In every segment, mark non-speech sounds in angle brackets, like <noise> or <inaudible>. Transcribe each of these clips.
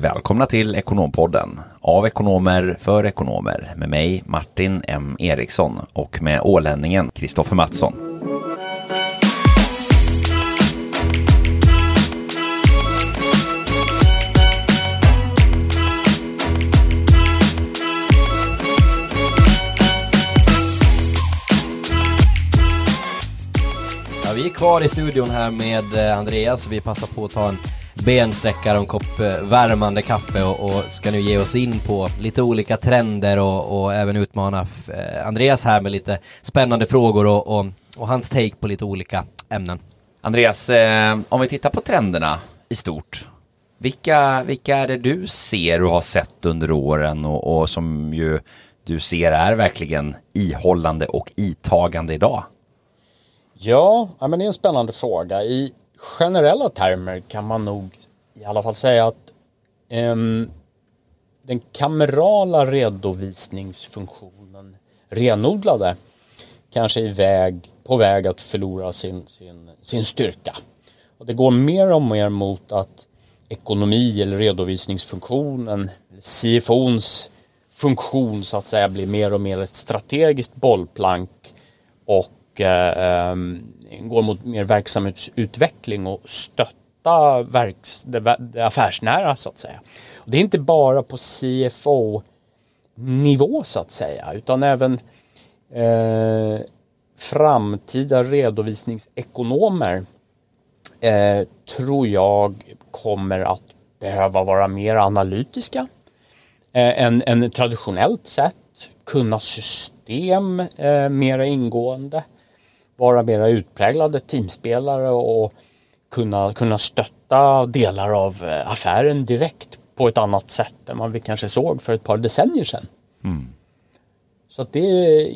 Välkomna till Ekonompodden. Av ekonomer för ekonomer. Med mig Martin M. Eriksson. Och med ålänningen Kristoffer Mattsson. Ja, vi är kvar i studion här med eh, Andreas. Och vi passar på att ta en bensträckare och en kopp eh, värmande kaffe och, och ska nu ge oss in på lite olika trender och, och även utmana eh, Andreas här med lite spännande frågor och, och, och hans take på lite olika ämnen. Andreas, eh, om vi tittar på trenderna i stort. Vilka, vilka är det du ser och har sett under åren och, och som ju du ser är verkligen ihållande och itagande idag? Ja, men det är en spännande fråga. I generella termer kan man nog i alla fall säga att um, den kamerala redovisningsfunktionen renodlade kanske är väg, på väg att förlora sin, sin, sin styrka. Och det går mer och mer mot att ekonomi eller redovisningsfunktionen, CFOns funktion så att säga blir mer och mer ett strategiskt bollplank och eh, ehm, går mot mer verksamhetsutveckling och stötta verks, det, det affärsnära så att säga. Och det är inte bara på CFO nivå så att säga utan även eh, framtida redovisningsekonomer eh, tror jag kommer att behöva vara mer analytiska eh, än, än traditionellt sett. Kunna system eh, mera ingående. Vara mera utpräglade teamspelare och kunna, kunna stötta delar av eh, affären direkt på ett annat sätt än man vi kanske såg för ett par decennier sedan. Mm. Så att det är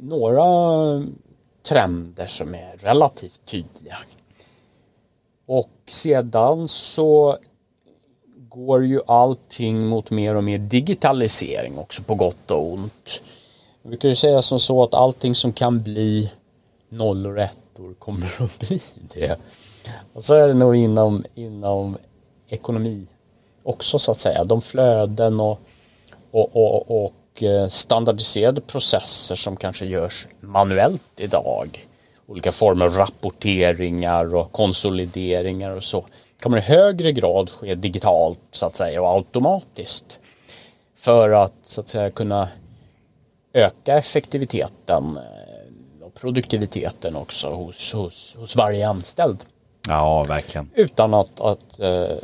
några trender som är relativt tydliga. Och sedan så går ju allting mot mer och mer digitalisering också på gott och ont. Vi brukar ju säga som så att allting som kan bli nollor och ettor kommer <laughs> att bli det. Och så är det nog inom, inom ekonomi också så att säga. De flöden och, och, och, och eh, standardiserade processer som kanske görs manuellt idag. Olika former av rapporteringar och konsolideringar och så kommer i högre grad ske digitalt så att säga och automatiskt. För att så att säga kunna öka effektiviteten eh, och produktiviteten också hos, hos, hos varje anställd. Ja, verkligen. Utan att, att uh,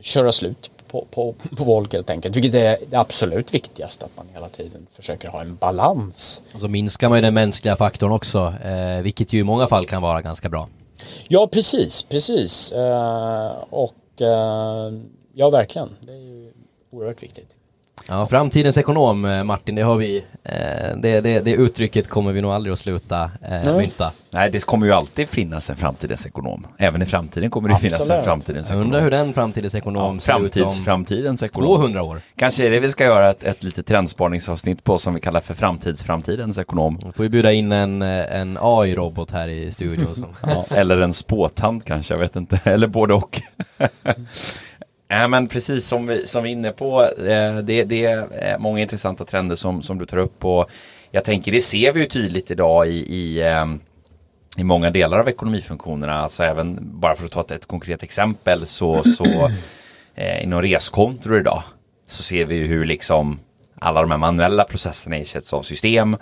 köra slut på, på, på folk helt enkelt. Vilket är det absolut viktigaste, att man hela tiden försöker ha en balans. Och så minskar man ju den mänskliga faktorn också, eh, vilket ju i många fall kan vara ganska bra. Ja, precis, precis. Uh, och uh, ja, verkligen. Det är ju oerhört viktigt. Ja, framtidens ekonom eh, Martin, det har vi, eh, det, det, det uttrycket kommer vi nog aldrig att sluta eh, mynta. Nej, det kommer ju alltid finnas en framtidens ekonom. Även i framtiden kommer det Absolut. finnas en framtidens ekonom. Jag undrar hur den framtidens ekonom ja, ser framtids, ut om framtidens ekonom. 200 år. Kanske är det vi ska göra ett, ett litet trendspaningsavsnitt på som vi kallar för framtidsframtidens ekonom. Då får vi bjuda in en, en AI-robot här i studion. ja, eller en spåtand kanske, jag vet inte. Eller både och. <laughs> Ja, men precis som vi, som vi är inne på, eh, det, det är eh, många intressanta trender som, som du tar upp och jag tänker det ser vi ju tydligt idag i, i, eh, i många delar av ekonomifunktionerna, alltså även bara för att ta ett, ett konkret exempel så, så <clears throat> eh, inom reskontor idag så ser vi ju hur liksom alla de här manuella processerna ersätts av system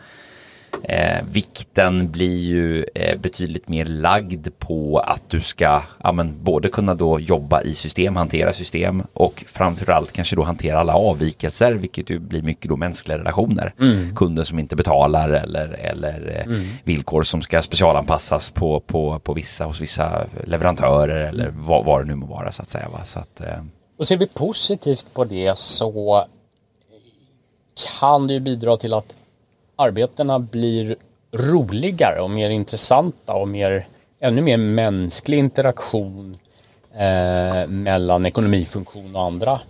Eh, vikten blir ju eh, betydligt mer lagd på att du ska ja, men, både kunna då jobba i system, hantera system och framförallt kanske då hantera alla avvikelser, vilket ju blir mycket då mänskliga relationer. Mm. Kunder som inte betalar eller, eller eh, mm. villkor som ska specialanpassas på, på, på vissa, hos vissa leverantörer eller mm. vad, vad det nu må vara så att säga. Va? Så att, eh... Och ser vi positivt på det så kan det ju bidra till att arbetena blir roligare och mer intressanta och mer, ännu mer mänsklig interaktion eh, mellan ekonomifunktion och andra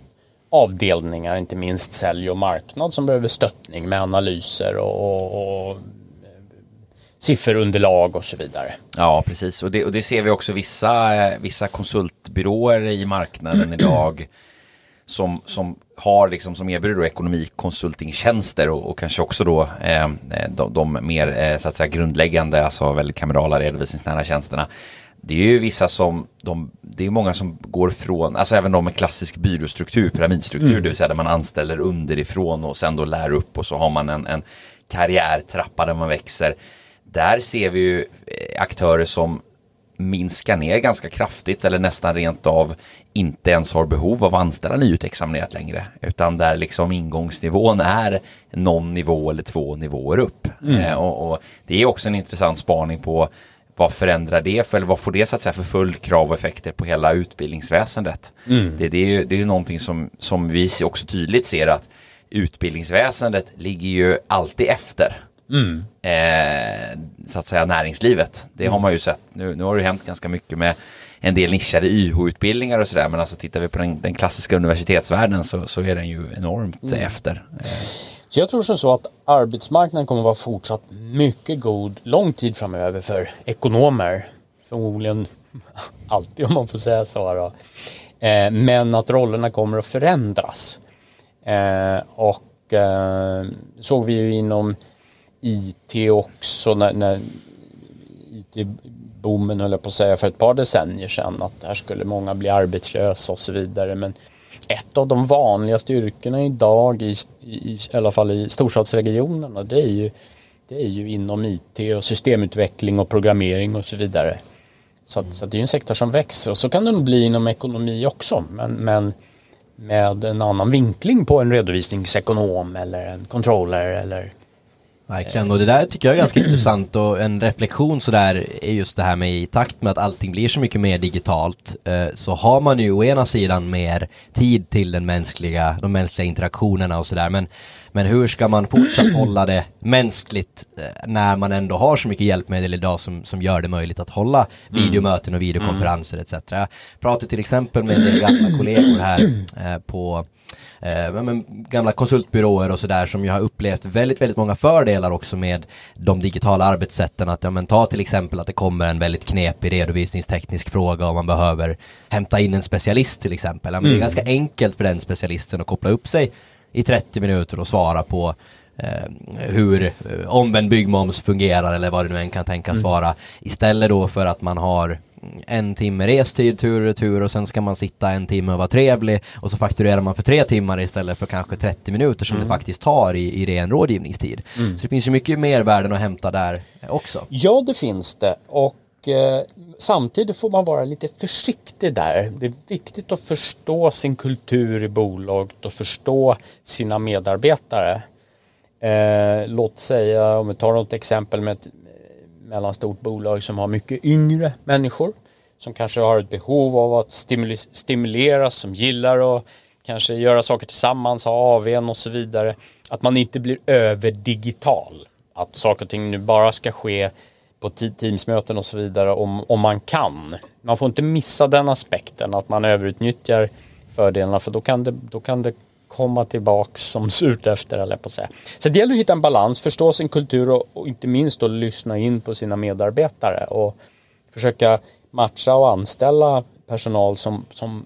avdelningar, inte minst sälj och marknad som behöver stöttning med analyser och, och, och sifferunderlag och så vidare. Ja, precis. Och det, och det ser vi också vissa, eh, vissa konsultbyråer i marknaden <clears throat> idag som, som har liksom som erbjuder då ekonomikonsultingtjänster och, och kanske också då eh, de, de, mer eh, så att säga grundläggande, alltså väldigt kamerala redovisningsnära tjänsterna. Det är ju vissa som, de, det är många som går från, alltså även de med klassisk byråstruktur, pyramidstruktur, mm. det vill säga där man anställer underifrån och sen då lär upp och så har man en, en karriärtrappa där man växer. Där ser vi ju eh, aktörer som minskar ner ganska kraftigt eller nästan rent av inte ens har behov av att anställa nyutexaminerat längre. Utan där liksom ingångsnivån är någon nivå eller två nivåer upp. Mm. Eh, och, och, det är också en intressant spaning på vad förändrar det för, eller vad får det så att säga för följdkrav och effekter på hela utbildningsväsendet? Mm. Det, det, är ju, det är ju någonting som, som vi också tydligt ser att utbildningsväsendet ligger ju alltid efter. Mm. Eh, så att säga näringslivet. Det har man ju sett. Nu, nu har det hänt ganska mycket med en del nischade YH-utbildningar och sådär. Men alltså tittar vi på den, den klassiska universitetsvärlden så, så, är den ju enormt mm. efter. Så jag tror som så att arbetsmarknaden kommer vara fortsatt mycket god lång tid framöver för ekonomer. Förmodligen <laughs> alltid om man får säga så. Då. Eh, men att rollerna kommer att förändras. Eh, och eh, såg vi ju inom IT också när, när boomen, höll jag på att säga för ett par decennier sedan att här skulle många bli arbetslösa och så vidare. Men ett av de vanligaste yrkena idag i, i, i alla fall i storstadsregionerna det är ju, det är ju inom IT och systemutveckling och programmering och så vidare. Så, att, så att det är en sektor som växer och så kan det nog bli inom ekonomi också men, men med en annan vinkling på en redovisningsekonom eller en controller eller Verkligen, och det där tycker jag är ganska <clears throat> intressant och en reflektion sådär är just det här med i takt med att allting blir så mycket mer digitalt eh, så har man ju å ena sidan mer tid till den mänskliga, de mänskliga interaktionerna och sådär men, men hur ska man fortsatt <clears throat> hålla det mänskligt eh, när man ändå har så mycket hjälpmedel idag som, som gör det möjligt att hålla mm. videomöten och videokonferenser etc. Jag pratade till exempel med en del gamla kollegor här <clears throat> eh, på eh, men, gamla konsultbyråer och sådär som ju har upplevt väldigt, väldigt många fördelar också med de digitala arbetssätten. Att ja, men, ta till exempel att det kommer en väldigt knepig redovisningsteknisk fråga och man behöver hämta in en specialist till exempel. Ja, men mm. Det är mm. ganska enkelt för den specialisten att koppla upp sig i 30 minuter och svara på eh, hur eh, omvänd byggmoms fungerar eller vad det nu än kan tänkas mm. vara. Istället då för att man har en timme restid tur och retur och sen ska man sitta en timme och vara trevlig och så fakturerar man för tre timmar istället för kanske 30 minuter som mm. det faktiskt tar i, i ren rådgivningstid. Mm. Så det finns ju mycket mer värden att hämta där också. Ja, det finns det och eh, samtidigt får man vara lite försiktig där. Det är viktigt att förstå sin kultur i bolaget och förstå sina medarbetare. Eh, låt säga, om vi tar något exempel med ett mellanstort bolag som har mycket yngre människor som kanske har ett behov av att stimuleras, som gillar att kanske göra saker tillsammans, ha AVn och så vidare. Att man inte blir överdigital. Att saker och ting nu bara ska ske på Teamsmöten och så vidare om, om man kan. Man får inte missa den aspekten att man överutnyttjar fördelarna för då kan det, då kan det komma tillbaks som surt efter eller på att säga. Så det gäller att hitta en balans, förstå sin kultur och, och inte minst då lyssna in på sina medarbetare och försöka matcha och anställa personal som, som,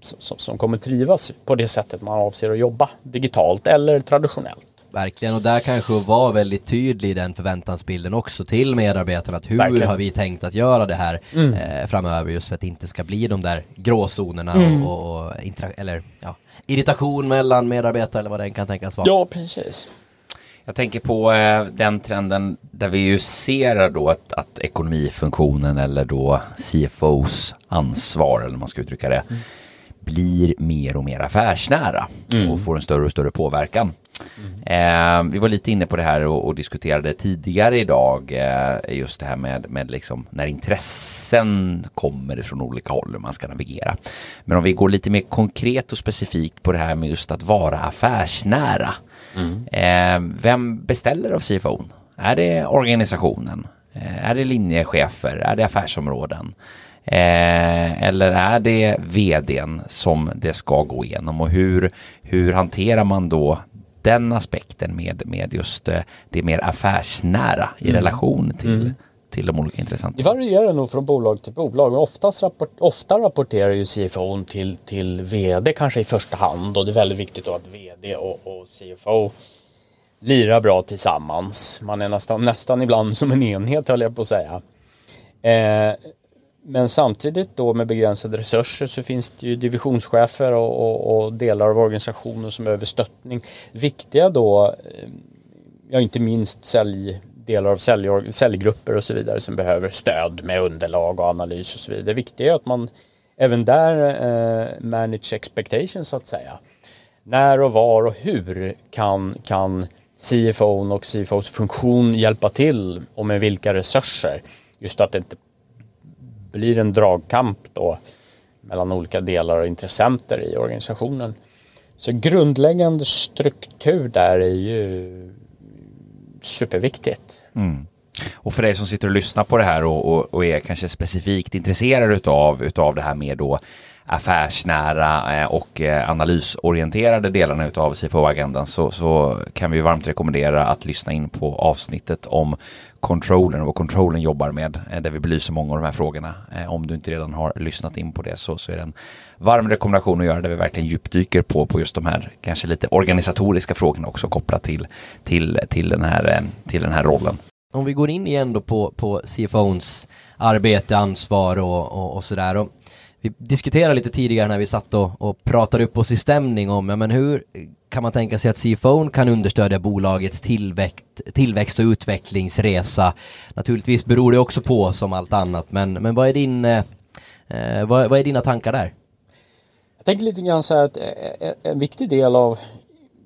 som, som kommer trivas på det sättet man avser att jobba digitalt eller traditionellt. Verkligen, och där kanske vara väldigt tydlig i den förväntansbilden också till medarbetarna. Att hur Verkligen. har vi tänkt att göra det här mm. eh, framöver just för att det inte ska bli de där gråzonerna mm. och, och eller ja, irritation mellan medarbetare eller vad det kan tänkas vara. Ja, precis. Jag tänker på eh, den trenden där vi ju ser då att, att ekonomifunktionen eller då CFOs ansvar eller man ska uttrycka det mm. blir mer och mer affärsnära mm. och får en större och större påverkan. Mm. Eh, vi var lite inne på det här och, och diskuterade tidigare idag eh, just det här med, med liksom när intressen kommer från olika håll hur man ska navigera. Men om vi går lite mer konkret och specifikt på det här med just att vara affärsnära. Mm. Eh, vem beställer av CFO? Är det organisationen? Eh, är det linjechefer? Är det affärsområden? Eh, eller är det vdn som det ska gå igenom och hur, hur hanterar man då den aspekten med, med just eh, det mer affärsnära i Mm. relation till, till de olika intressanta. Det varierar nog från bolag till bolag. Oftast rapport, ofta rapporterar ju CFO till, till VD kanske i första hand och det är väldigt viktigt då att VD och, och CFO lirar bra tillsammans. Man är nästan, nästan ibland som en enhet höll jag på att säga. Eh, men samtidigt då med begränsade resurser så finns det ju divisionschefer och, och, och delar av organisationen som behöver stöttning. Viktiga då, eh, ja inte minst sälj, delar av sälj, säljgrupper och så vidare som behöver stöd med underlag och analys och så vidare. Det viktiga är att man även där eh, manage expectations så att säga. När och var och hur kan, kan CFO och CFOs funktion hjälpa till och med vilka resurser? Just att det inte blir en dragkamp då mellan olika delar och intressenter i organisationen. Så grundläggande struktur där är ju superviktigt. Mm. Och för dig som sitter och lyssnar på det här och, och, och är kanske specifikt intresserad utav, utav det här med då affärsnära eh, och eh, analysorienterade delarna utav CFO-agendan så, så kan vi varmt rekommendera att lyssna in på avsnittet om controllen och vad controllen jobbar med eh, där vi belyser många av de här frågorna. Om du inte redan har lyssnat in på det så, så är det en varm rekommendation att göra där vi verkligen djupdyker på, på just de här kanske lite organisatoriska frågorna också kopplat till, till, till, den, här, till den här rollen. Om vi går in igen då på, på CFOns arbete, ansvar och, och, och sådär. Och vi diskuterade lite tidigare när vi satt och, och pratade upp oss i stämning om ja, men hur kan man tänka sig att CFOn kan understödja bolagets tillväxt, tillväxt och utvecklingsresa. Naturligtvis beror det också på som allt annat men, men vad, är din, eh, eh vad, vad är dina tankar där? Jag tänker lite grann så här att eh, eh, en viktig del av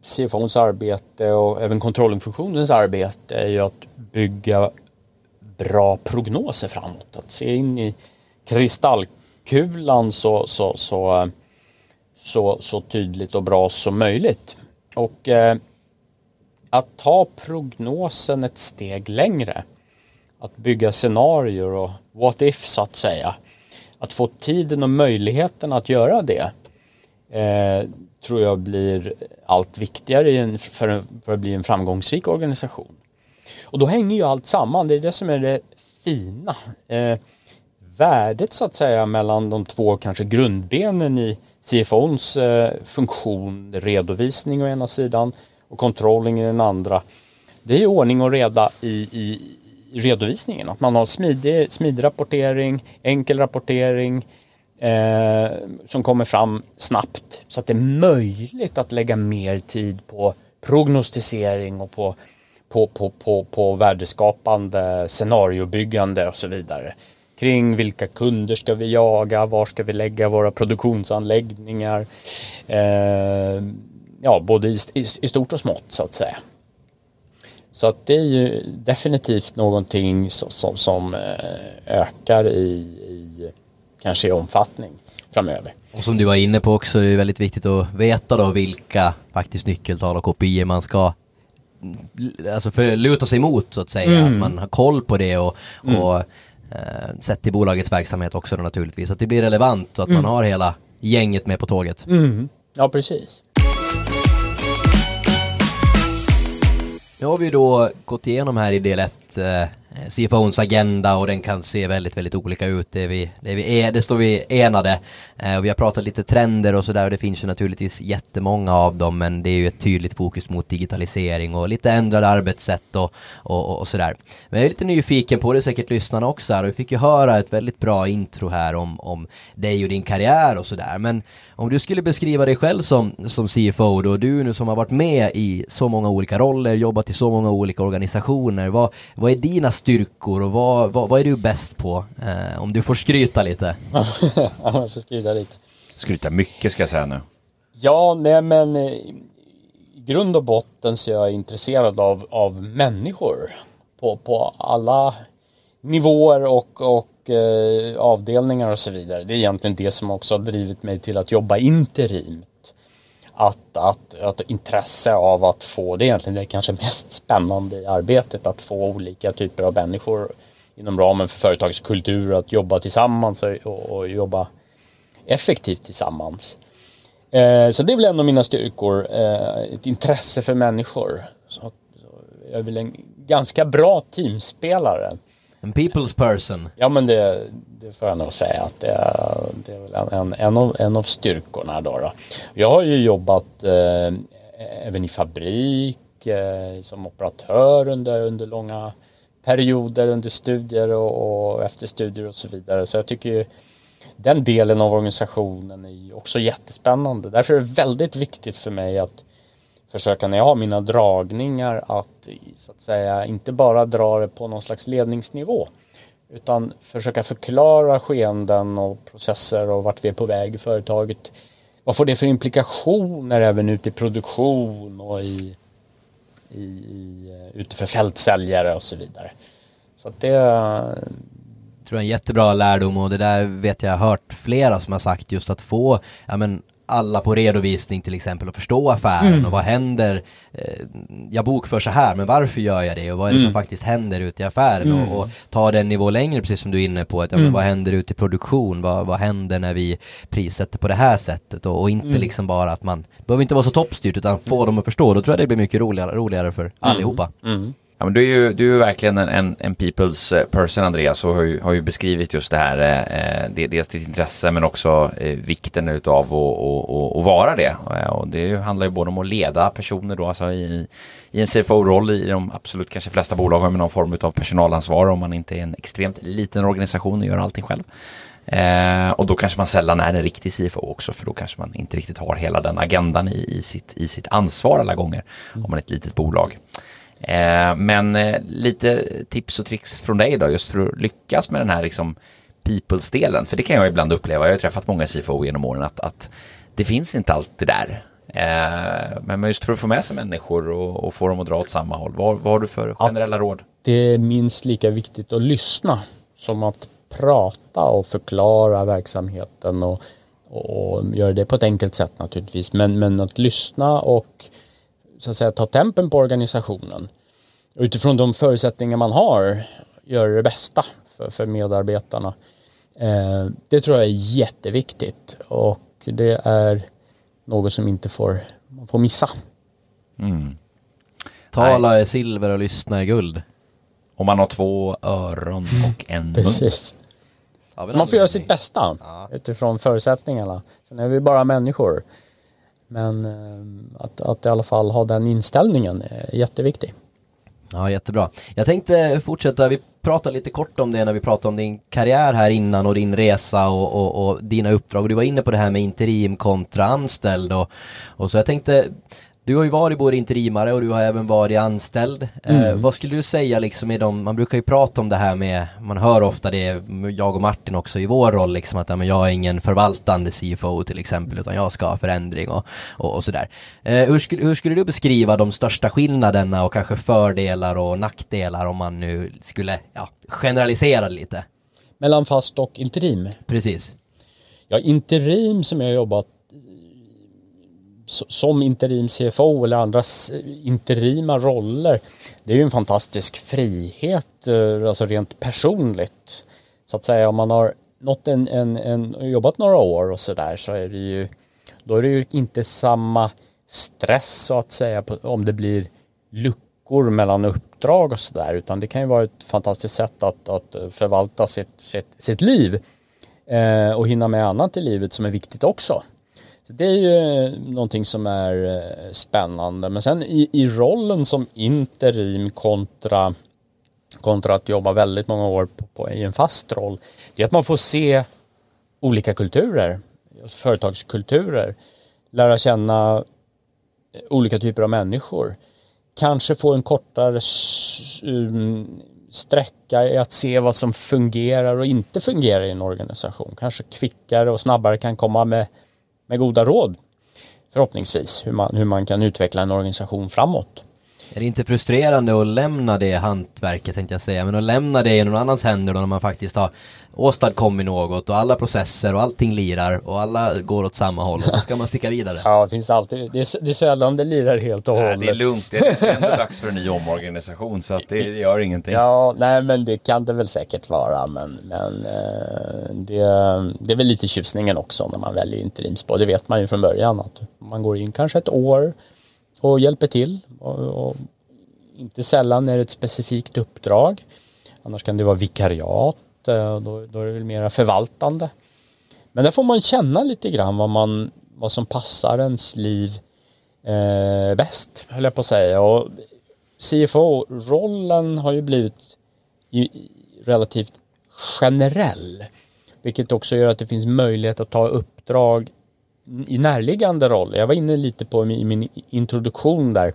CFOns arbete och även kontrollfunktionens arbete är ju att bygga bra prognoser framåt. Att se in i kulan så, så, så, så, så tydligt och bra som möjligt. Och eh, att ta prognosen ett steg längre. Att bygga scenarier och what if så att säga. Att få tiden och möjligheten att göra det eh, tror jag blir allt viktigare en, för, en, för att bli en framgångsrik organisation. Och då hänger ju allt samman, det är det som är det fina. Eh, värdet så att säga mellan de två kanske grundbenen i CFOns eh, funktion, redovisning å ena sidan och controlling i den andra. Det är ordning och reda i, i, i redovisningen, att man har smidig, smidig rapportering, enkel rapportering, eh, som kommer fram snabbt så att det är möjligt att lägga mer tid på prognostisering och på, på, på, på, på värdeskapande scenariobyggande och så vidare. Kring vilka kunder ska vi jaga, var ska vi lägga våra produktionsanläggningar. Eh, ja, både i, i, i stort och smått så att säga. Så att det är ju definitivt någonting som, som, som ökar i, i kanske i omfattning framöver. Och som du var inne på också, det är väldigt viktigt att veta då vilka faktiskt nyckeltal och kopior man ska alltså för, luta sig mot så att säga. Mm. Att man har koll på det och, och eh, sett till bolagets verksamhet också då naturligtvis. Att det blir relevant och att man har hela gänget med på tåget. Mm. Ja, precis. Nu har vi då gått igenom här i del 1 eh, Eh, CFOns agenda och den kan se väldigt, väldigt olika ut. Det, är vi, det, är vi, är- det står vi enade. Eh, och vi har pratat lite trender och sådär och det finns ju naturligtvis jättemånga av dem men det är ju ett tydligt fokus mot digitalisering och lite ändrade arbetssätt och, och, och, och sådär. Men jag är lite nyfiken på det, säkert lyssnarna också här och vi fick ju höra ett väldigt bra intro här om, om dig och din karriär och sådär. Men om du skulle beskriva dig själv som, som CFO då, du nu som har varit med i så många olika roller, jobbat i så många olika organisationer, vad, vad är dina styrkor och vad, vad, vad är du bäst på? Eh, om du får skryta lite. <laughs> Ja, jag får skriva lite. Skryta mycket ska jag säga nu. Ja, nej men eh, i grund och botten så är jag intresserad av, av människor på, på alla nivåer och, och eh, avdelningar och så vidare. Det är egentligen det som också har drivit mig till att jobba interimt. Att, att, att intresse av att få, det är egentligen det kanske mest spännande i arbetet, att få olika typer av människor inom ramen för företagets kultur att jobba tillsammans och, och, och jobba effektivt tillsammans. Eh, så det är väl en av mina styrkor, eh, ett intresse för människor. Så, så jag är väl en ganska bra teamspelare. En people's person. Ja men det, det får jag nog säga att det är, det är väl en, en, en, av, en av styrkorna då. då. Jag har ju jobbat eh, även i fabrik, eh, som operatör under, under långa perioder under studier och, och efter studier och så vidare. Så jag tycker ju den delen av organisationen är också jättespännande. Därför är det väldigt viktigt för mig att försöka när jag har mina dragningar att så att säga inte bara dra det på någon slags ledningsnivå utan försöka förklara skeenden och processer och vart vi är på väg i företaget. Vad får det för implikationer även ute i produktion och i, i, i ute för fältsäljare och så vidare. Så att det tror jag är en jättebra lärdom och det där vet jag hört flera som har sagt just att få, ja men alla på redovisning till exempel och förstå affären mm. och vad händer eh, Jag bokför så här men varför gör jag det och vad är det mm. som faktiskt händer ute i affären mm. och, och, ta den nivå längre precis som du är inne på att, ja, men mm. vad händer ute i produktion vad, vad händer när vi prissätter på det här sättet och, och inte mm. liksom bara att man behöver inte vara så toppstyrt utan få dem att förstå då tror jag det blir mycket roligare, roligare för allihopa. Ja, men du är ju, du är verkligen en, en, en people's eh, person Andreas och har ju, har ju beskrivit just det här, eh, eh dels ditt intresse men också eh, vikten utav att, vara det. Eh, och det handlar ju både om att leda personer då, alltså i, i en CFO-roll i de absolut kanske flesta bolag har med någon form av personalansvar om man inte är en extremt liten organisation och gör allting själv. Eh, och då kanske man sällan är en riktig CFO också för då kanske man inte riktigt har hela den agendan i, i, sitt, i sitt ansvar alla gånger mm. om man är ett litet bolag. Eh, men eh, lite tips och tricks från dig då just för att lyckas med den här liksom peoples-delen. För det kan jag ibland uppleva, jag har träffat många CFO genom åren, att, att det finns inte alltid där. Eh, men just för att få med sig människor och, och få dem att dra åt samma håll, vad, vad har du för generella ja, råd? Det är minst lika viktigt att lyssna som att prata och förklara verksamheten och, och göra det på ett enkelt sätt naturligtvis. Men, men att lyssna och så att säga ta tempen på organisationen. Utifrån de förutsättningar man har göra det bästa för, för medarbetarna. Eh, det tror jag är jätteviktigt och det är något som inte får, man får missa. Mm. Tala är silver och lyssna är guld. Om man har två öron och en mun. Precis. Man får göra sitt bästa ja. utifrån förutsättningarna. Sen är vi bara människor. Men eh, att, att i alla fall ha den inställningen är jätteviktig. Ja, jättebra. Jag tänkte fortsätta, vi pratade lite kort om det när vi pratade om din karriär här innan och din resa och, och, och dina uppdrag. Och du var inne på det här med interim kontra anställd och, och så jag tänkte du har ju varit både interimare och du har även varit anställd. Eh, mm. Eh, vad skulle du säga liksom med dem, man brukar ju prata om det här med, man hör ofta det, jag och Martin också i vår roll liksom att ja, men jag är ingen förvaltande CFO till exempel utan jag ska ha förändring och, och, och sådär. Eh, hur, skulle, hur skulle du beskriva de största skillnaderna och kanske fördelar och nackdelar om man nu skulle ja, generalisera lite? Mellan fast och interim? Precis. Ja, interim som jag jobbat som interim CFO eller andra interima roller. Det är ju en fantastisk frihet, eh, alltså rent personligt. Så att säga om man har nått en, en, en jobbat några år och sådär så är det ju då är det ju inte samma stress så att säga på, om det blir luckor mellan uppdrag och sådär utan det kan ju vara ett fantastiskt sätt att, att eh, förvalta sitt, sitt, sitt liv eh, och hinna med annat i livet som är viktigt också. Det är ju eh, någonting som är eh, spännande. Men sen i, i rollen som interim kontra, kontra att jobba väldigt många år på, på, i en fast roll. Det är att man får se olika kulturer, företagskulturer. Lära känna eh, olika typer av människor. Kanske få en kortare um, sträcka i att se vad som fungerar och inte fungerar i en organisation. Kanske kvickare och snabbare kan komma med med goda råd förhoppningsvis hur man, hur man kan utveckla en organisation framåt. Är det inte frustrerande att lämna det hantverket tänkte jag säga, men att lämna det i någon annans händer då när man faktiskt har åstadkommit något och alla processer och allting lirar och alla går åt samma håll och så ska man sticka vidare. Ja, det finns alltid, det är, det är sällan det lirar helt och Nej, hållet. det är lugnt, det är ändå dags för en ny <laughs> omorganisation så att det, det gör ingenting. Ja, nej men det kan det väl säkert vara men, men eh, det, det är väl lite tjusningen också när man väljer interimspår. Det vet man ju från början att man går in kanske ett år och hjälper till och, och inte sällan är det ett specifikt uppdrag. Annars kan det vara vikariat, eh, då, då är det väl mera förvaltande. Men där får man känna lite grann vad, man, vad som passar ens liv eh, bäst, höll jag på att säga. Och CFO-rollen har ju blivit relativt generell. Vilket också gör att det finns möjlighet att ta uppdrag i närliggande roller. Jag var inne lite på i min introduktion där.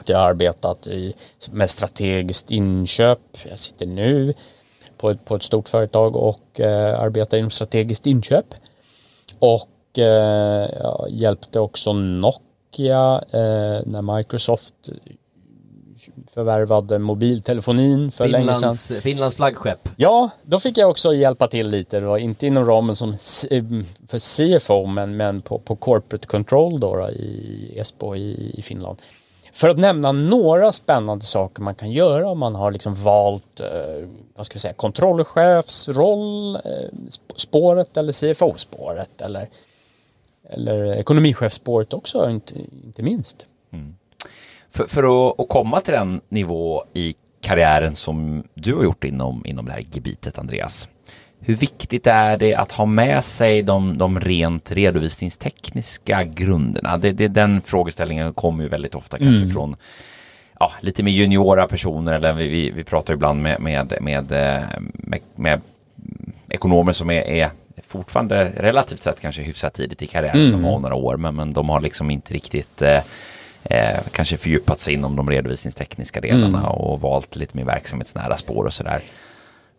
Att jag har arbetat i, med strategiskt inköp. Jag sitter nu på ett, på ett stort företag och eh, arbetar inom strategiskt inköp. Och eh, jag hjälpte också Nokia eh, när Microsoft förvärvade mobiltelefonin för länge sedan. Finlands, Finlands flaggskepp. Ja, då fick jag också hjälpa till lite. Det var inte inom ramen som C- för CFO men, men på, på corporate control då, då i Esbo i, i Finland. För att nämna några spännande saker man kan göra om man har liksom valt eh, vad ska vi säga, kontrollchefsroll, eh, spåret eller CFO-spåret eller, eller ekonomichefsspåret också, inte, inte minst. Mm. För, för att, att komma till den nivå i karriären som du har gjort inom, inom det här gebitet, Andreas. Hur viktigt är det att ha med sig de, de rent redovisningstekniska grunderna? Det, det, den frågeställningen kommer ju väldigt ofta kanske från ja, lite mer juniora personer eller vi, vi, vi pratar ibland med, med, med, eh, med, med ekonomer som är, är fortfarande relativt sett kanske hyfsat tidigt i karriären, de har några år, men, men de har liksom inte riktigt eh, eh, kanske fördjupat sig inom de redovisningstekniska delarna och valt lite mer verksamhetsnära spår och sådär.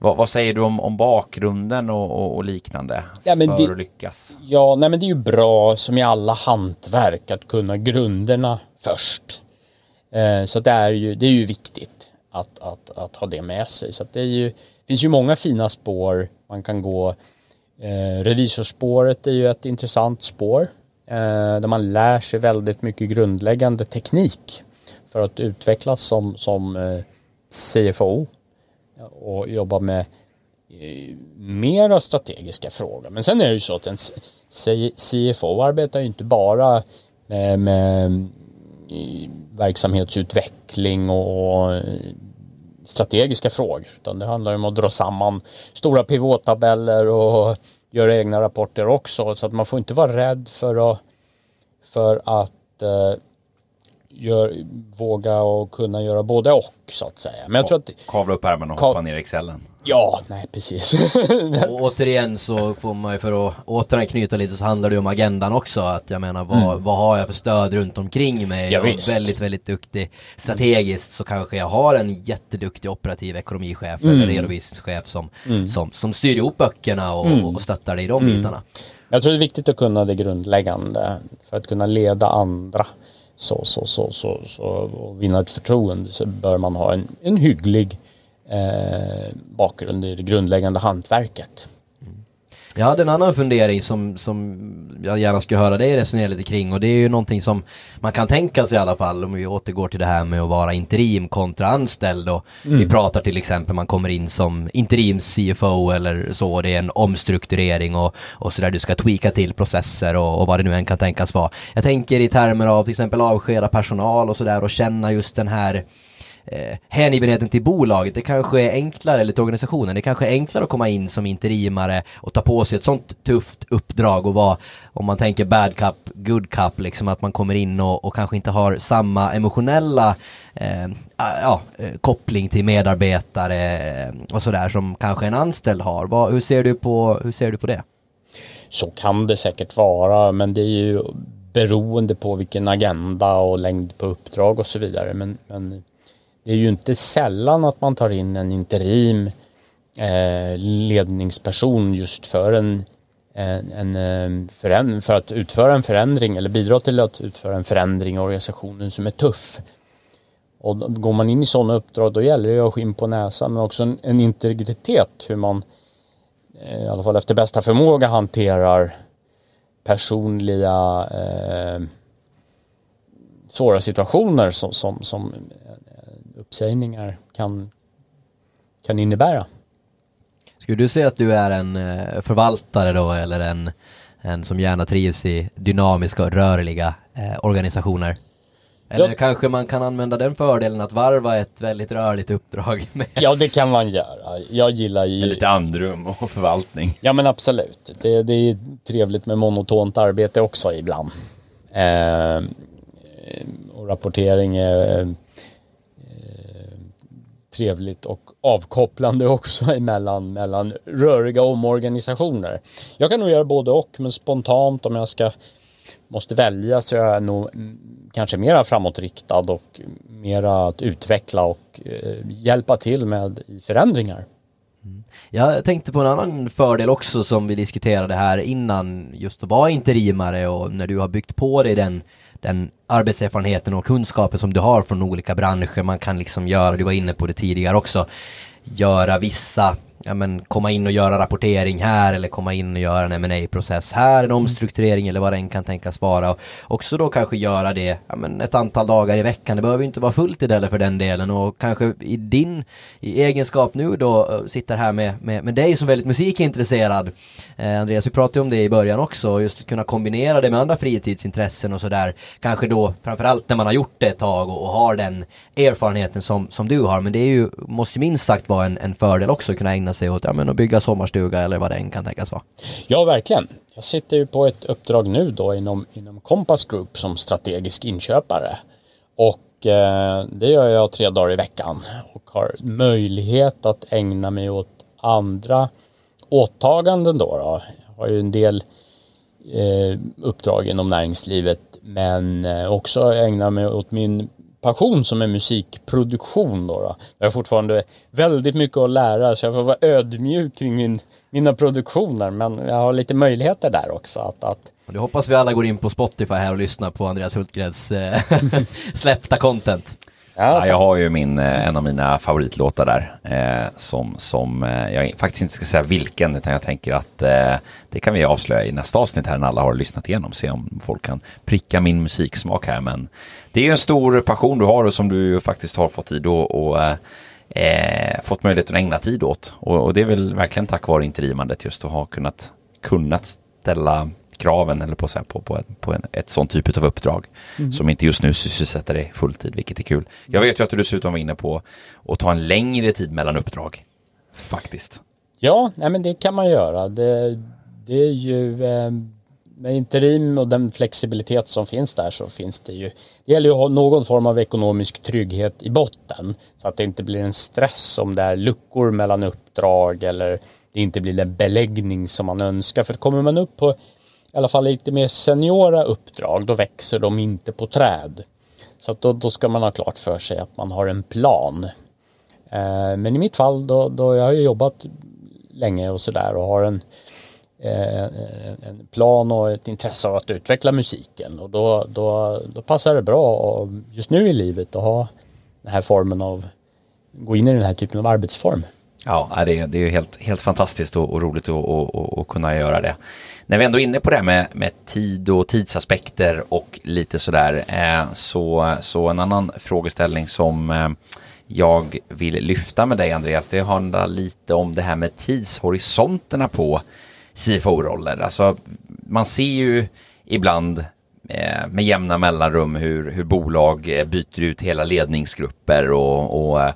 Vad, vad säger du om, om bakgrunden och, och, och liknande Ja, men för det- att lyckas? Ja, nej men det är ju bra som i alla hantverk att kunna grunderna först. Eh, så det är ju, det är ju viktigt att, att, att ha det med sig. Så det är ju, finns ju många fina spår man kan gå. Eh, revisorspåret är ju ett intressant spår eh, där man lär sig väldigt mycket grundläggande teknik för att utvecklas som, som eh, CFO och jobba med eh, mera strategiska frågor. Men sen är det ju så att en CFO arbetar ju inte bara med, med eh, verksamhetsutveckling och eh, strategiska frågor utan det handlar ju om att dra samman stora pivottabeller och göra egna rapporter också så att man får inte vara rädd för att för att gör, våga och kunna göra både och så att säga. Men jag tror att Kavla upp ärmarna och hoppa ner i Excelen. ja, nej precis. <laughs> Och återigen så får man ju för att återanknyta lite så handlar det ju om agendan också. Att jag menar vad, vad har jag för stöd runt omkring mig? Mm. Ja, jag är väldigt, väldigt duktig. Strategiskt så kanske jag har en jätteduktig operativ ekonomichef Mm. eller redovisningschef som, som, som styr ihop böckerna och, Mm. och stöttar dig i de bitarna. Jag tror det är viktigt att kunna det grundläggande för att kunna leda andra så, så, så, så, så och vinna ett förtroende så bör man ha en, en hygglig eh, bakgrund i det grundläggande hantverket. Jag hade en annan fundering som, som jag gärna skulle höra dig resonera lite kring och det är ju någonting som man kan tänka sig i alla fall om vi återgår till det här med att vara interim kontra anställd och vi pratar till exempel man kommer in som interims CFO eller så det är en omstrukturering och, och så där du ska tweaka till processer och, och vad det nu än kan tänkas vara. Jag tänker i termer av till exempel avskeda personal och sådär och känna just den här eh, hängivenheten till bolaget. Det kanske är enklare, eller till organisationen, det kanske är enklare att komma in som interimare och ta på sig ett sånt tufft uppdrag och vara, om man tänker bad cup, good cup, liksom att man kommer in och, och kanske inte har samma emotionella eh, ah, ja, eh, koppling till medarbetare eh, och sådär som kanske en anställd har. Vad, hur, ser du på, hur ser du på det? Så kan det säkert vara men det är ju beroende på vilken agenda och längd på uppdrag och så vidare. Men, men det är ju inte sällan att man tar in en interim eh, ledningsperson just för en, en, en eh, för att utföra en förändring eller bidra till att utföra en förändring i organisationen som är tuff. Och går man in i sådana uppdrag då gäller det att ha skinn på näsan men också en, en integritet hur man eh, i alla fall efter bästa förmåga hanterar personliga eh, svåra situationer som, som, som uppsägningar kan, kan innebära. Skulle du säga att du är en eh, förvaltare då eller en, en som gärna trivs i dynamiska och rörliga eh, organisationer? Eller ja. kanske man kan använda den fördelen att varva ett väldigt rörligt uppdrag <laughs> med... Ja, det kan man göra. Jag gillar ju... Lite andrum och <laughs> förvaltning. Ja, men absolut. Det, det är trevligt med monotont arbete också ibland. Eh, och rapportering är eh, trevligt och avkopplande <laughs> också emellan mellan röriga omorganisationer. Jag kan nog göra både och, men spontant om jag ska måste välja så är jag nog mm, kanske mera framåtriktad och mera att utveckla och eh, hjälpa till med förändringar. Mm. Jag tänkte på en annan fördel också som vi diskuterade här innan, just att vara interimare och när du har byggt på dig den, den arbetserfarenheten och kunskapen som du har från olika branscher. Man kan liksom göra, du var inne på det tidigare också, göra vissa ja, men komma in och göra rapportering här eller komma in och göra en ma process här, en omstrukturering eller vad den kan tänkas vara. Och också då kanske göra det ja, men ett antal dagar i veckan. Det behöver inte vara fullt i det för den delen och kanske i din i egenskap nu då eh, sitter här med, med, med dig som väldigt musikintresserad. Eh, Andreas, vi pratade om det i början också, just att kunna kombinera det med andra fritidsintressen och sådär. Kanske då framförallt när man har gjort det ett tag och, och har den erfarenheten som, som du har. Men det är ju, måste minst sagt vara en, en fördel också att kunna ägna sig åt ja, men att bygga sommarstuga eller vad det än kan tänkas vara. Ja, verkligen. Jag sitter ju på ett uppdrag nu då inom, inom Compass Group som strategisk inköpare. Och eh, det gör jag tre dagar i veckan och har möjlighet att ägna mig åt andra åtaganden då. då. Jag har ju en del eh, uppdrag inom näringslivet men eh, också ägna mig åt min passion som är musikproduktion. Då, då. Jag har fortfarande väldigt mycket att lära så jag får vara ödmjuk kring min, mina produktioner men jag har lite möjligheter där också. Att, att... Det hoppas vi alla går in på Spotify här och lyssnar på Andreas Hultgrens eh, <laughs> släppta content. Ja, jag har ju min, eh, en av mina favoritlåtar där eh, som, som eh, jag faktiskt inte ska säga vilken utan jag tänker att eh, det kan vi avslöja i nästa avsnitt här när alla har lyssnat igenom se om folk kan pricka min musiksmak här men det är ju en stor passion du har och som du faktiskt har fått tid och, och eh, fått möjlighet att ägna tid åt. Och, och, det är väl verkligen tack vare interimandet just att ha kunnat kunnat ställa kraven eller på, så här, på, på, på en, ett sånt typ av uppdrag mm. som inte just nu sysselsätter dig fulltid, vilket är kul. Jag vet ju att du dessutom var inne på att ta en längre tid mellan uppdrag, faktiskt. Ja, nej, men det kan man göra. Det, det är ju eh, med interim och den flexibilitet som finns där så finns det ju. Det gäller ju att ha någon form av ekonomisk trygghet i botten så att det inte blir en stress om det är luckor mellan uppdrag eller det inte blir den beläggning som man önskar. För kommer man upp på i alla fall lite mer seniora uppdrag, då växer de inte på träd. Så att då, då ska man ha klart för sig att man har en plan. Eh, men i mitt fall då, då jag har ju jobbat länge och sådär och har en, eh, en plan och ett intresse av att utveckla musiken och då, då, då passar det bra och just nu i livet att ha den här formen av, gå in i den här typen av arbetsform. Ja, det är, det är helt, helt fantastiskt och, och roligt att, och, och kunna göra det när vi ändå är inne på det med, med tid och tidsaspekter och lite sådär eh, så, så en annan frågeställning som eh, jag vill lyfta med dig Andreas det handlar lite om det här med tidshorisonterna på CFO-roller. Alltså man ser ju ibland eh, med jämna mellanrum hur, hur bolag eh, byter ut hela ledningsgrupper och, och eh,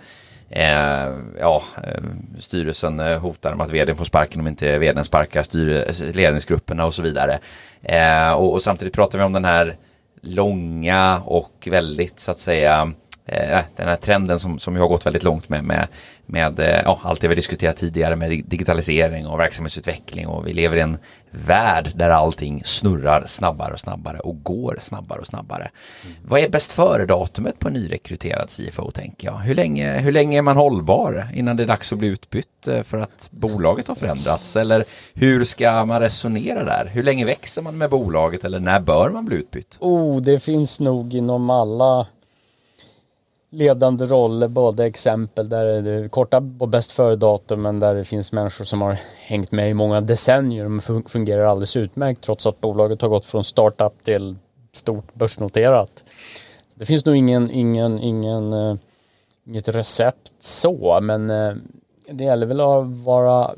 Eh, ja, eh, styrelsen eh, hotar med att vdn får sparken om inte vdn sparkar styr, ledningsgrupperna och så vidare. Eh, och, och, samtidigt pratar vi om den här långa och väldigt så att säga eh, den här trenden som, som har gått väldigt långt med, med, med eh, ja, allt det vi diskuterat tidigare med digitalisering och verksamhetsutveckling och vi lever i en värld där allting snurrar snabbare och snabbare och går snabbare och snabbare. Mm. Vad är bäst före-datumet på en nyrekryterad CFO tänker jag? Hur länge, hur länge är man hållbar innan det är dags att bli utbytt eh, för att bolaget har förändrats? Eller hur ska man resonera där? Hur länge växer man med bolaget eller när bör man bli utbytt? Oh, det finns nog inom alla ledande roller, både exempel där det är korta och bäst före-datum men där det finns människor som har hängt med i många decennier och fungerar alldeles utmärkt trots att bolaget har gått från startup till stort börsnoterat. Det finns nog ingen, ingen, ingen, uh, inget recept så men uh, det gäller väl att vara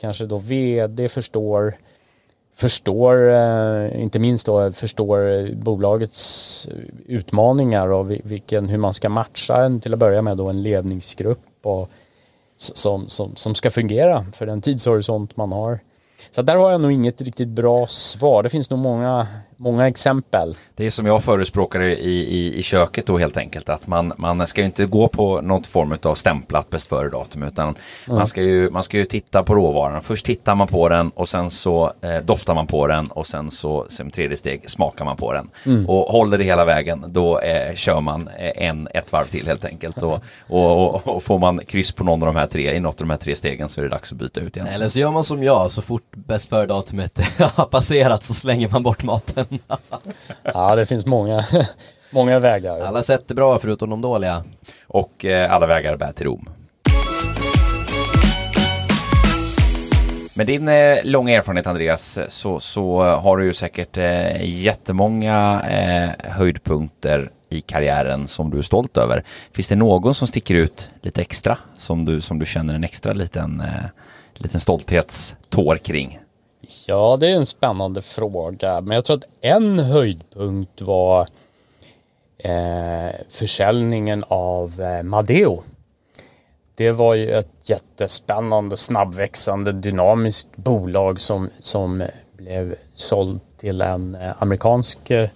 kanske då vd förstår förstår, eh, inte minst då, förstår bolagets utmaningar och vilken, hur man ska matcha en till att börja med då en ledningsgrupp och, som, som, som ska fungera för den tidshorisont man har. Så där har jag nog inget riktigt bra svar. Det finns nog många, många exempel. Det är som jag förespråkar i, i, i köket då helt enkelt. Att man, man ska ju inte gå på något form av stämplat bäst före datum. Utan mm. man, ska ju, man ska ju titta på råvaran. Först tittar man på den och sen så eh, doftar man på den. Och sen så som tredje steg smakar man på den. Mm. Och håller det hela vägen då eh, kör man eh, en, ett varv till helt enkelt. Och, och, och, och, får man kryss på någon av de här tre, i något av de här tre stegen så är det dags att byta ut igen. Eller så gör man som jag, så fort bäst före datumet <laughs> har passerat så slänger man bort maten. Ja, det finns många, <laughs> många vägar. Alla sätt är bra förutom de dåliga. Och eh, alla vägar bär till Rom. Med din eh, långa erfarenhet Andreas så, så har du ju säkert eh, jättemånga eh, höjdpunkter i karriären som du är stolt över. Finns det någon som sticker ut lite extra som du, som du känner en extra liten, eh, liten stolthetstår kring? Ja, det är en spännande fråga. Men jag tror att en höjdpunkt var eh, försäljningen av eh, Madeo. Det var ju ett jättespännande, snabbväxande, dynamiskt bolag som, som blev sålt till en eh, amerikansk eh,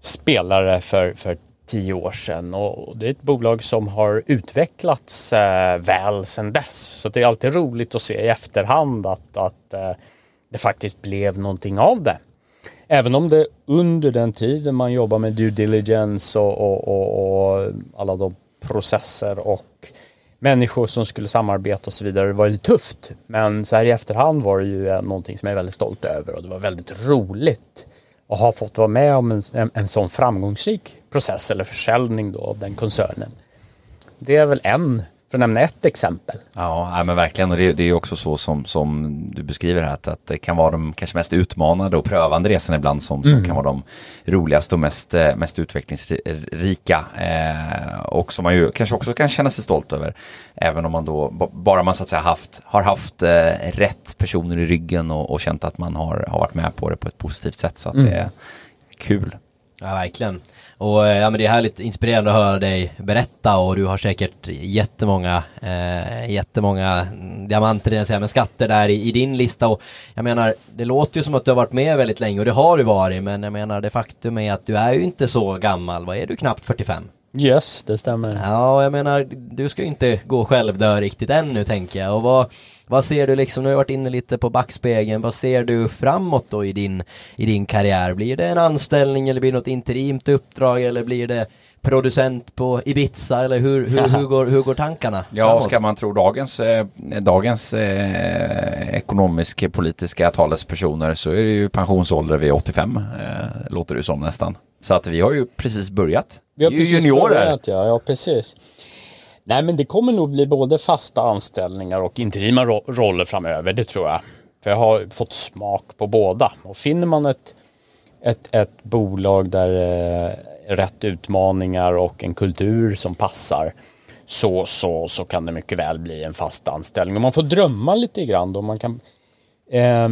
spelare för, för tio år sedan och det är ett bolag som har utvecklats eh, väl sedan dess. Så det är alltid roligt att se i efterhand att, att eh, det faktiskt blev någonting av det. Även om det under den tiden man jobbar med due diligence och, och, och, och alla de processer och människor som skulle samarbeta och så vidare. Det var ju tufft. Men så här i efterhand var det ju någonting som jag är väldigt stolt över och det var väldigt roligt att ha fått vara med om en, en, en sån framgångsrik process eller försäljning då av den koncernen. Det är väl en för att nämna ett exempel. Ja, men verkligen. Och det, det är också så som, som du beskriver här, att, att det kan vara de kanske mest utmanande och prövande resorna ibland som, som mm. kan vara de roligaste och mest, eh, mest utvecklingsrika. Eh, och som man ju kanske också kan känna sig stolt över. Även om man då, bara man så att säga haft, har haft eh, rätt personer i ryggen och, och känt att man har, har varit med på det på ett positivt sätt. Så att mm. det är kul. Ja, verkligen. Och eh, ja, men det är härligt inspirerande att höra dig berätta och du har säkert jättemånga, eh, jättemånga diamanter, säga, men skatter där i, i, din lista. Och jag menar, det låter ju som att du har varit med väldigt länge och det har du varit, men jag menar det faktum är att du är ju inte så gammal, vad är du, knappt 45? Yes, det stämmer. Ja, jag menar, du ska ju inte gå självdö riktigt ännu tänker jag och vad vad ser du liksom, nu har jag varit inne lite på backspegeln, vad ser du framåt då i din, i din karriär? Blir det en anställning eller blir det något interimt uppdrag eller blir det producent på Ibiza eller hur, hur, <laughs> hur, går, hur går tankarna? Ja, framåt? ska man tro dagens, eh, dagens eh, ekonomisk politiska talespersoner så är det ju pensionsålder vid 85, eh, låter det som nästan. Så att vi har ju precis börjat. Vi har precis juniorer. börjat, ja, ja precis. Nej men det kommer nog bli både fasta anställningar och interima ro roller framöver, det tror jag. För jag har fått smak på båda. Och finner man ett, ett, ett bolag där eh, rätt utmaningar och en kultur som passar så, så, så kan det mycket väl bli en fast anställning. Och man får drömma lite grann då. Man kan eh,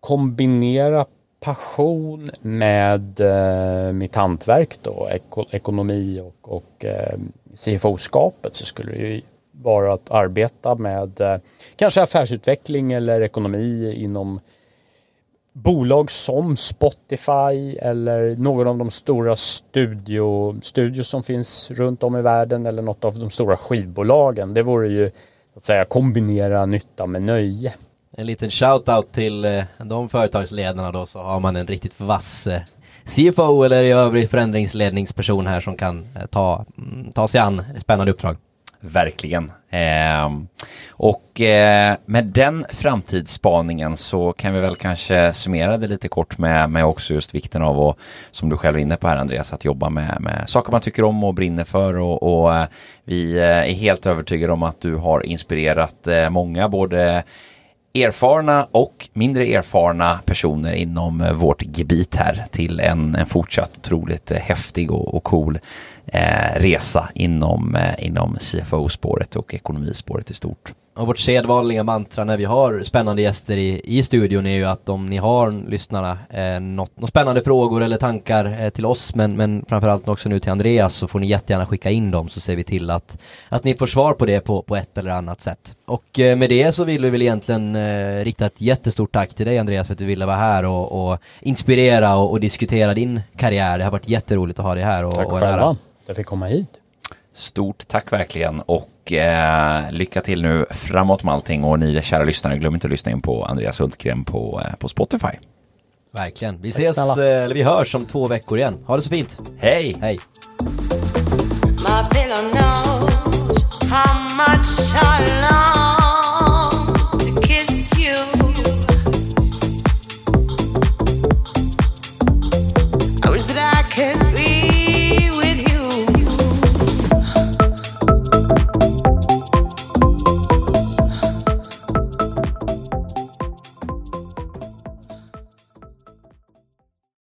kombinera passion med eh, mitt hantverk då, eko, ekonomi och, och eh, CFO-skapet så skulle det ju vara att arbeta med eh, kanske affärsutveckling eller ekonomi inom bolag som Spotify eller någon av de stora studio, studios som finns runt om i världen eller något av de stora skivbolagen. Det vore ju att säga kombinera nytta med nöje. En liten shout-out till eh, de företagsledarna då så har man en riktigt vass eh, CFO eller i övrigt förändringsledningsperson här som kan eh, ta, mm, ta sig an spännande uppdrag. verkligen. Eh, och eh, med den framtidsspaningen så kan vi väl kanske summera det lite kort med, med också just vikten av att, som du själv är inne på här Andreas, att jobba med, med saker man tycker om och brinner för och, och eh, vi eh, är helt övertygade om att du har inspirerat eh, många både erfarna och mindre erfarna personer inom eh, vårt gebit här till en, en fortsatt otroligt eh, häftig och, och cool eh, resa inom, eh, inom CFO-spåret och ekonomispåret i stort. Och vårt sedvanliga mantra när vi har spännande gäster i, i studion är ju att om ni har lyssnarna eh, något, något spännande frågor eller tankar eh, till oss men, men framförallt också nu till Andreas så får ni jättegärna skicka in dem så ser vi till att, att ni får svar på det på, på ett eller annat sätt. Och eh, med det så vill vi väl egentligen eh, rikta ett jättestort tack till dig Andreas för att du ville vara här och, och inspirera och, och, diskutera din karriär. Det har varit jätteroligt att ha dig här. Och, tack och själva, att jag fick komma hit. Stort tack verkligen och eh, lycka till nu framåt med allting och ni kära lyssnare glöm inte att lyssna in på Andreas Hultgren på, eh, på Spotify. Verkligen. Vi ses, eh, eller vi hörs om två veckor igen. Ha det så fint. Hej! Hej! My pillow knows how much I love